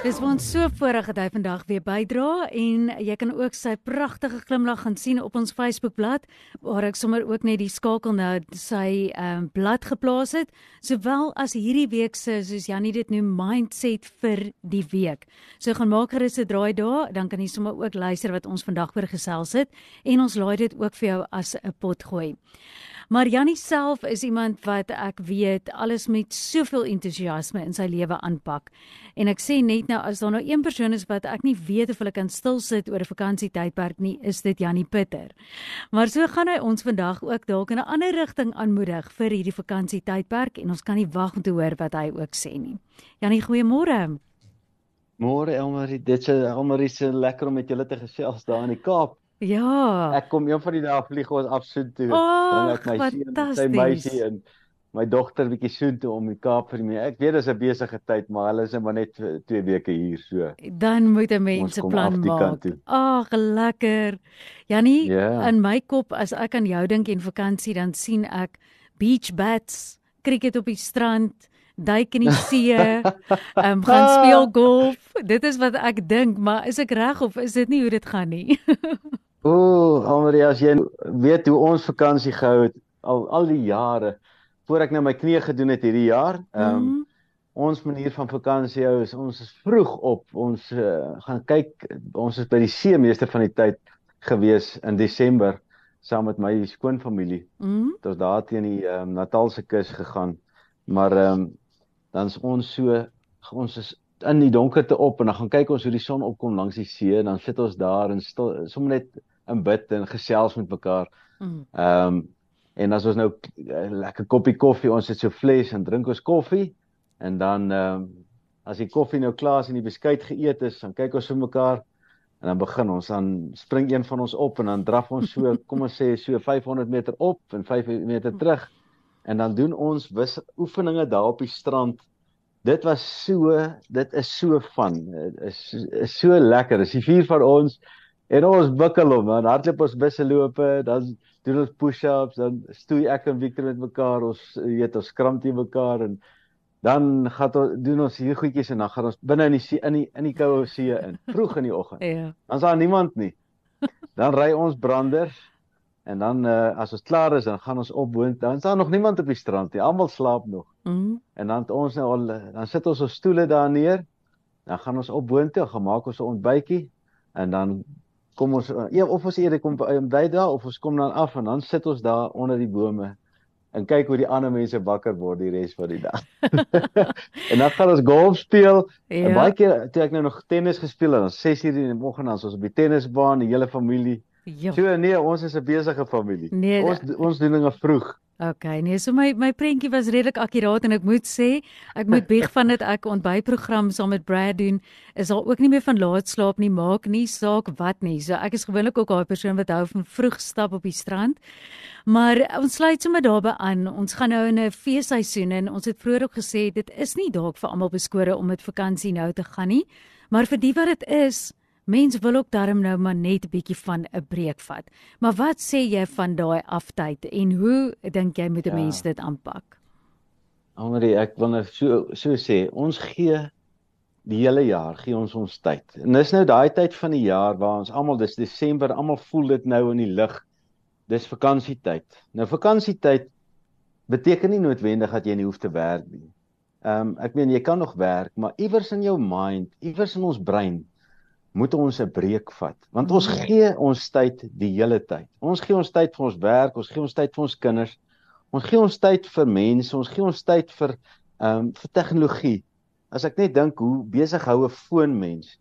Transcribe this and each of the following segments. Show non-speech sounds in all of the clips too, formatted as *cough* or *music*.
Dis ons so voorreg dat hy vandag weer bydra en jy kan ook sy pragtige glimlag gaan sien op ons Facebookblad waar ek sommer ook net die skakel nou sy ehm um, blad geplaas het sowel as hierdie week se soos Jannie dit noem mindset vir die week. So gaan maak gerus 'n draai daar, dan kan jy sommer ook luister wat ons vandag oor gesels het en ons laai dit ook vir jou as 'n pot gooi. Maar Jannie self is iemand wat ek weet alles met soveel entoesiasme in sy lewe aanpak. En ek sê net nou as daar nou een persoon is wat ek nie weet of hulle kan stil sit oor 'n vakansietydperk nie, is dit Jannie Pitter. Maar so gaan hy ons vandag ook dalk in 'n ander rigting aanmoedig vir hierdie vakansietydperk en ons kan nie wag om te hoor wat hy ook sê nie. Jannie, goeiemôre. Môre Elmarie, dit is Elmarie se lekker om met julle te gesels daar in die Kaap. Ja. Ek kom een van die dae vlieg ons af so toe. Bring ek my seun, sy meisie en my dogter bietjie so toe om die Kaap vir my. Ek weet dis 'n besige tyd, maar hulle is maar net 2 weke hier so. Dan moet 'n mens 'n plan maak. Ag, lekker. Jannie, yeah. in my kop as ek aan jou dink en vakansie, dan sien ek beach bats, cricket op die strand duik in die see, um, *laughs* gaan speel golf. Dit is wat ek dink, maar is ek reg of is dit nie hoe dit gaan nie? *laughs* Ooh, Almarie, as jy weet hoe ons vakansie gehou het al al die jare voor ek nou my knie gedoen het hierdie jaar. Ehm um, mm. ons manier van vakansie hou is ons is vroeg op. Ons uh, gaan kyk, ons is by die see meeste van die tyd gewees in Desember saam met my skoonfamilie. Mm. Ons daar teen die ehm um, Natalse kus gegaan. Maar ehm um, dan is ons so ons is in die donkerte op en dan gaan kyk ons hoe die son opkom langs die see en dan sit ons daar en stil sommer net in bid en gesels met mekaar. Mm. Ehm um, en as ons nou 'n uh, lekker koppie koffie, ons het so fles en drink ons koffie en dan ehm um, as die koffie nou klaar is en die beskuit geëet is, dan kyk ons vir mekaar en dan begin ons dan spring een van ons op en dan draf ons so *laughs* kom ons sê so 500 meter op en 5 meter terug en dan doen ons wis oefeninge daar op die strand. Dit was so, dit is so van, is is so lekker. Dis die vier van ons En ons bukkel hom, dan hardloop ons busse lope, dan doen ons push-ups, dan stoei ek en Victor met mekaar, ons weet ons skram teen mekaar en dan gaan ons doen ons hier goedjies en dan gaan ons binne in die see, in die in die koue see in, vroeg in die oggend. *laughs* Ja. Dan's daar niemand nie. Dan ry ons branders en dan uh, as ons klaar is, dan gaan ons op woon. Dan is daar nog niemand op die strand nie. Almal slaap nog. Mm. En dan ons nou al dan sit ons op stoele daar neer. Dan gaan ons op boontoe, gemaak ons 'n ontbytjie en dan kom ons ja, of ons eerder kom by daar of ons kom dan af en dan sit ons daar onder die bome en kyk hoe die ander mense wakker word die res van die dag. *laughs* en dan gaan ons golf speel. Ja. En baie keer toe ek nou nog tennis gespeel het, dan 6:00 in die oggend dan ons op die tennisbaan, die hele familie. Jo. So nee, ons is 'n besige familie. Nee, ons ons doen dinge vroeg. Okay, nee, so my my prentjie was redelik akkuraat en ek moet sê, ek moet bieg van dit ek ontbytprogram saam met Brad doen, is al ook nie meer van laat slaap nie, maak nie saak wat nie. So ek is gewoonlik ook daai persoon wat hou van vroeg stap op die strand. Maar ons sluit sommer daarbey aan. Ons gaan nou in 'n feesseisoen en ons het vroeër ook gesê dit is nie dalk vir almal beskore om met vakansie nou te gaan nie, maar vir die wat dit is, Mense wil ook darm nou maar net 'n bietjie van 'n breek vat. Maar wat sê jy van daai aftyd en hoe dink jy moet 'n ja. mens dit aanpak? Andrie, ek wil net so so sê, ons gee die hele jaar gee ons ons tyd. En dis nou daai tyd van die jaar waar ons almal dis Desember, almal voel dit nou in die lug. Dis vakansietyd. Nou vakansietyd beteken nie noodwendig dat jy nie hoef te werk nie. Ehm um, ek meen jy kan nog werk, maar iewers in jou mind, iewers in ons brein moet ons 'n breek vat want ons mm. gee ons tyd die hele tyd. Ons gee ons tyd vir ons werk, ons gee ons tyd vir ons kinders. Ons gee ons tyd vir mense, ons gee ons tyd vir ehm um, vir tegnologie. As ek net dink hoe besig hou 'n foon mens.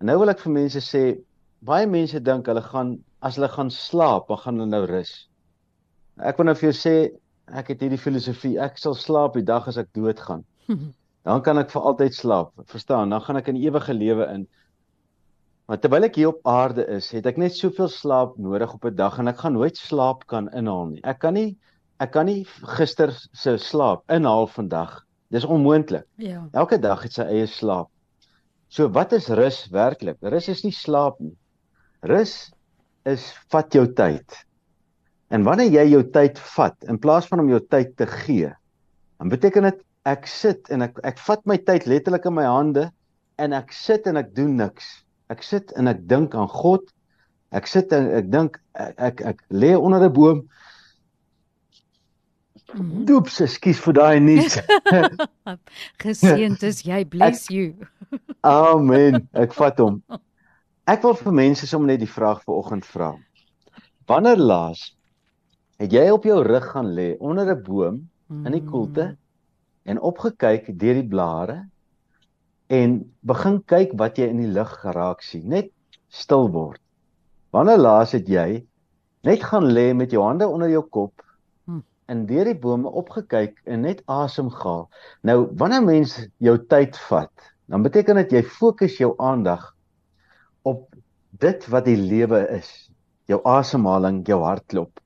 En nou wil ek vir mense sê baie mense dink hulle gaan as hulle gaan slaap, dan gaan hulle nou rus. Ek wil nou vir jou sê ek het hierdie filosofie, ek sal slaap die dag as ek doodgaan. *laughs* Dan kan ek vir altyd slaap. Verstaan? Dan gaan ek in ewige lewe in. Maar terwyl ek hier op aarde is, het ek net soveel slaap nodig op 'n dag en ek gaan nooit slaap kan inhaal nie. Ek kan nie ek kan nie gister se slaap inhaal vandag. Dis onmoontlik. Ja. Elke dag het sy eie slaap. So wat is rus werklik? Rus is nie slaap nie. Rus is vat jou tyd. En wanneer jy jou tyd vat in plaas van om jou tyd te gee, dan beteken dit ek sit en ek ek vat my tyd letterlik in my hande en ek sit en ek doen niks. Ek sit en ek dink aan God. Ek sit en ek dink ek ek, ek lê onder 'n boom. Doeps, ekskuus vir daai nuus. *laughs* Geseënd is jy, bless ek, you. *laughs* amen. Ek vat hom. Ek wil vir mense sommer net die vraag vanoggend vra. Wanneer laas het jy op jou rug gaan lê onder 'n boom in die koelte mm. en opgekyk deur die blare en begin kyk wat jy in die lug geraak sien, net stil word. Wanneer laas het jy net gaan lê met jou hande onder jou kop in deur die bome opgekyk en net asem gehaal. Nou wanneer mens jou tyd vat, dan beteken dit jy fokus jou aandag op dit wat die lewe is. Jou asemhaling, jou hartklop.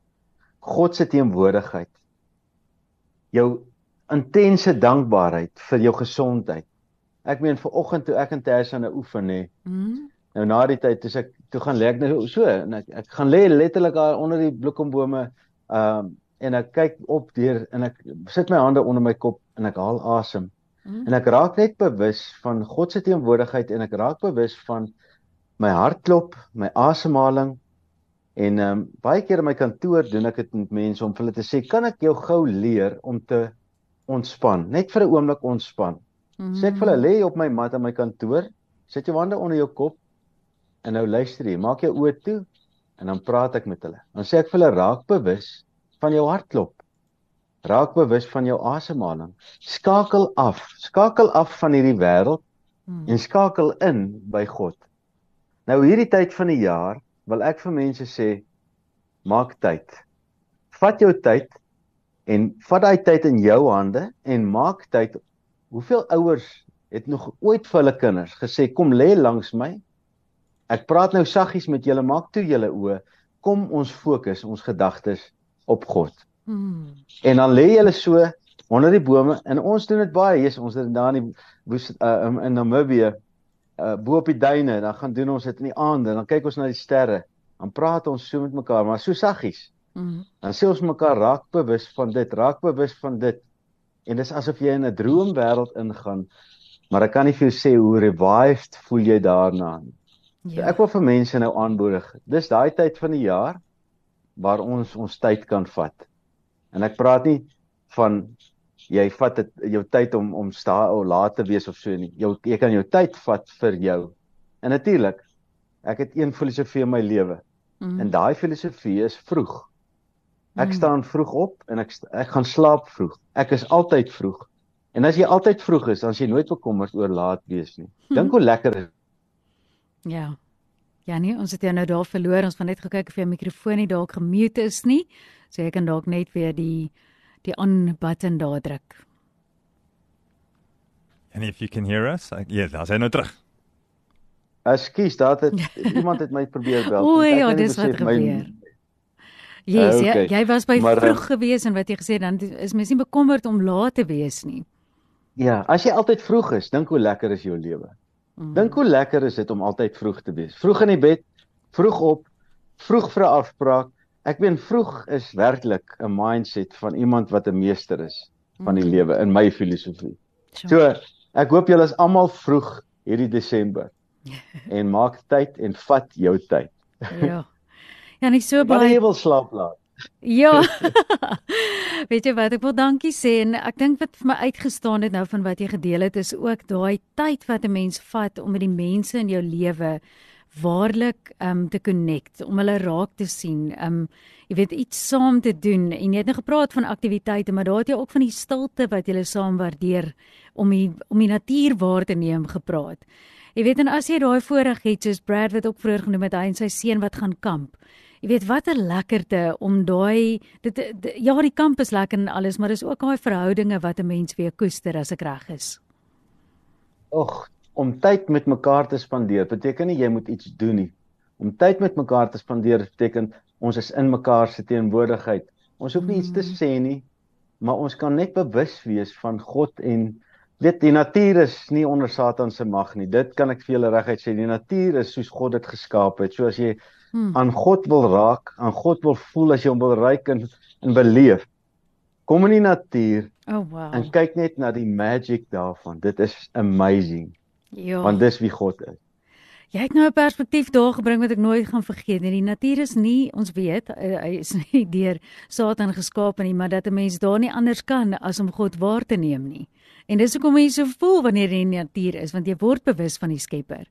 God se teenwoordigheid. Jou intense dankbaarheid vir jou gesondheid. Ek meen ver oggend toe ek in Tersa nou oefen nê. Mm. Nou na die tyd toe ek toe gaan lê ek nou so en ek ek gaan lê letterlik daar onder die bloekombome ehm um, en ek kyk op deur en ek sit my hande onder my kop en ek haal asem. Mm. En ek raak net bewus van God se teenwoordigheid en ek raak bewus van my hartklop, my asemhaling. En ehm um, baie keer in my kantoor doen ek dit met mense om vir hulle te sê, "Kan ek jou gou leer om te ontspan? Net vir 'n oomblik ontspan." Mm. Sê ek vir hulle lê op my mat in my kantoor, sit jou hande onder jou kop en nou luister jy, maak jou oë toe en dan praat ek met hulle. Dan sê ek vir hulle raak bewus van jou hartklop. Raak bewus van jou asemhaling. Skakel af. Skakel af van hierdie wêreld hmm. en skakel in by God. Nou hierdie tyd van die jaar wil ek vir mense sê maak tyd. Vat jou tyd en vat daai tyd in jou hande en maak tyd. Hoeveel ouers het nog ooit vir hulle kinders gesê kom lê langs my? Ek praat nou saggies met julle, maak toe julle oë. Kom ons fokus ons gedagtes op God. Hmm. En dan lê jy so onder die bome en ons doen dit baie. Jesus, ons het daar in die woes uh, in Namibië uh, bo op die duine, dan gaan doen ons dit in die aande, dan kyk ons na die sterre. Dan praat ons so met mekaar, maar so saggies. Hmm. Dan sê ons mekaar raak bewus van dit, raak bewus van dit. En dis asof jy in 'n droomwêreld ingaan. Maar ek kan nie vir jou sê hoe revived voel jy daarna nie. Ja. So ek wil vir mense nou aanmoedig. Dis daai tyd van die jaar waar ons ons tyd kan vat. En ek praat nie van jy vat dit jou tyd om om sta of laat te wees of so nie. Jou jy kan jou tyd vat vir jou. En natuurlik, ek het een filosofie in my lewe. Mm. En daai filosofie is vroeg. Ek mm. staan vroeg op en ek ek gaan slaap vroeg. Ek is altyd vroeg. En as jy altyd vroeg is, dan is jy nooit bekommerd oor laat wees nie. Dink hoe lekker is. Ja. Ja nee, ons het jou nou daar verloor. Ons van net gekyk of jou mikrofoon nie dalk gemute is nie. So jy kan dalk net weer die die on button daar druk. And if you can hear us, ja, yeah, daar's hy nou terug. Ekskuus, daar het *laughs* iemand het my probeer bel. O ja, dis wat gebeur. My... Yes, uh, okay. jy, jy was by maar, vroeg uh, gewees en wat jy gesê dan is mens nie bekommerd om laat te wees nie. Ja, as jy altyd vroeg is, dink hoe lekker is jou lewe. Mm. Dink hoe lekker is dit om altyd vroeg te wees. Vroeg in die bed, vroeg op, vroeg vir 'n afspraak. Ek meen vroeg is werklik 'n mindset van iemand wat 'n meester is van die mm. lewe in my filosofie. So, ek hoop julle is almal vroeg hierdie Desember. *laughs* en maak tyd en vat jou tyd. ja. Ja, nie so baie. Wanneer jy wil slaap laat. Ja. *laughs* Weet jy wat, ek wil dankie sê en ek dink wat vir my uitgestaan het nou van wat jy gedeel het is ook daai tyd wat 'n mens vat om met die mense in jou lewe waarlik um te connect, om hulle raak te sien, um jy weet iets saam te doen en jy het nou gepraat van aktiwiteite, maar daar het jy ook van die stilte wat jy saam waardeer om die om die natuur waar te neem gepraat. Jy weet en as jy daai voorreg het soos Brad wat ook vroeër genoem het, hy en sy seun wat gaan kamp. Jy weet wat 'n lekkerte om daai dit, dit ja die kamp is lekker en alles, maar dis ook daai verhoudinge wat 'n mens weer koester as ek reg is. Och, om tyd met mekaar te spandeer beteken nie jy moet iets doen nie. Om tyd met mekaar te spandeer beteken ons is in mekaar se teenwoordigheid. Ons hoef nie mm. iets te mm. sê nie, maar ons kan net bewus wees van God en weet die natuur is nie onder Satan se mag nie. Dit kan ek vir julle reguit sê. Die natuur is soos God dit geskaap het. So as jy hmm. aan God wil raak, aan God wil voel as jy hom wil ryk en en beleef. Kom in die natuur. Oh wow. En kyk net na die magic daarvan. Dit is amazing. Ja. Want dis wie God is. Jy het nou 'n perspektief daar gebring wat ek nooit gaan vergeet nie. Die natuur is nie, ons weet, hy is nie deur Satan geskaap nie, maar dat 'n mens daar nie anders kan as om God waar te neem nie. En dis hoekom jy so voel wanneer jy in die natuur is, want jy word bewus van die Skepper.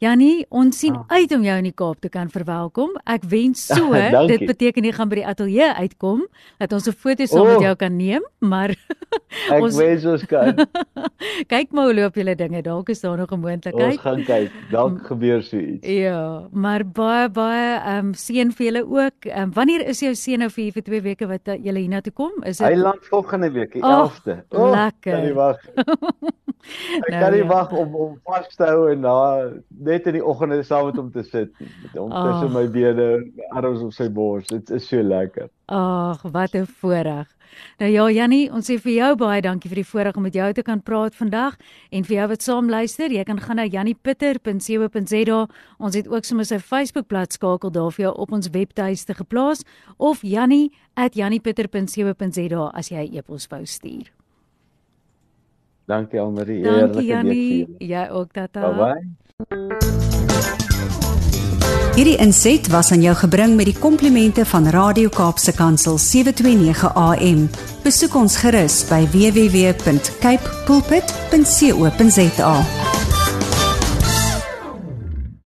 Jannie, ons sien ah. uit om jou in die Kaap te kan verwelkom. Ek wens *laughs* so, dit beteken jy gaan by die ateljee uitkom dat ons 'n foto saam oh. met jou kan neem, maar *laughs* Ek ons... wens ons kan. *laughs* kyk maar hoe loop julle dinge. Dalk is daar nog 'n moontlikheid. Ons gaan kyk. Dalk gebeur so iets. Ja, maar baie baie ehm um, seën vir julle ook. Ehm um, wanneer is jou seën nou vir vir 2 weke wat uh, julle hiernatoe kom? Is dit Hy land volgende week, die oh, 11de. Oh, lekker. Kan nie wag. Ek nou, kan nie ja. wag om om vas te hou en na net in die oggende saam met hom te sit met hom oh. tussen my bene, arms op sy bors. Dit is so lekker. Ag, wat 'n voorreg. Nou ja, Jannie, ons sê vir jou baie dankie vir die voorreg om met jou te kan praat vandag en vir jou wat saam luister, jy kan gaan na janniepitter.co.za. Ons het ook sommer sy Facebookblad skakel daar vir jou op ons webtuiste geplaas of jannie@janniepitter.co.za as jy 'n e-pos wou stuur. Dankie Almarie. Dankie Jannie. Jy ook tata. Bye bye. Hierdie inset was aan jou gebring met die komplimente van Radio Kaapse Kansel 729 AM. Besoek ons gerus by www.cape pulpit.co.za.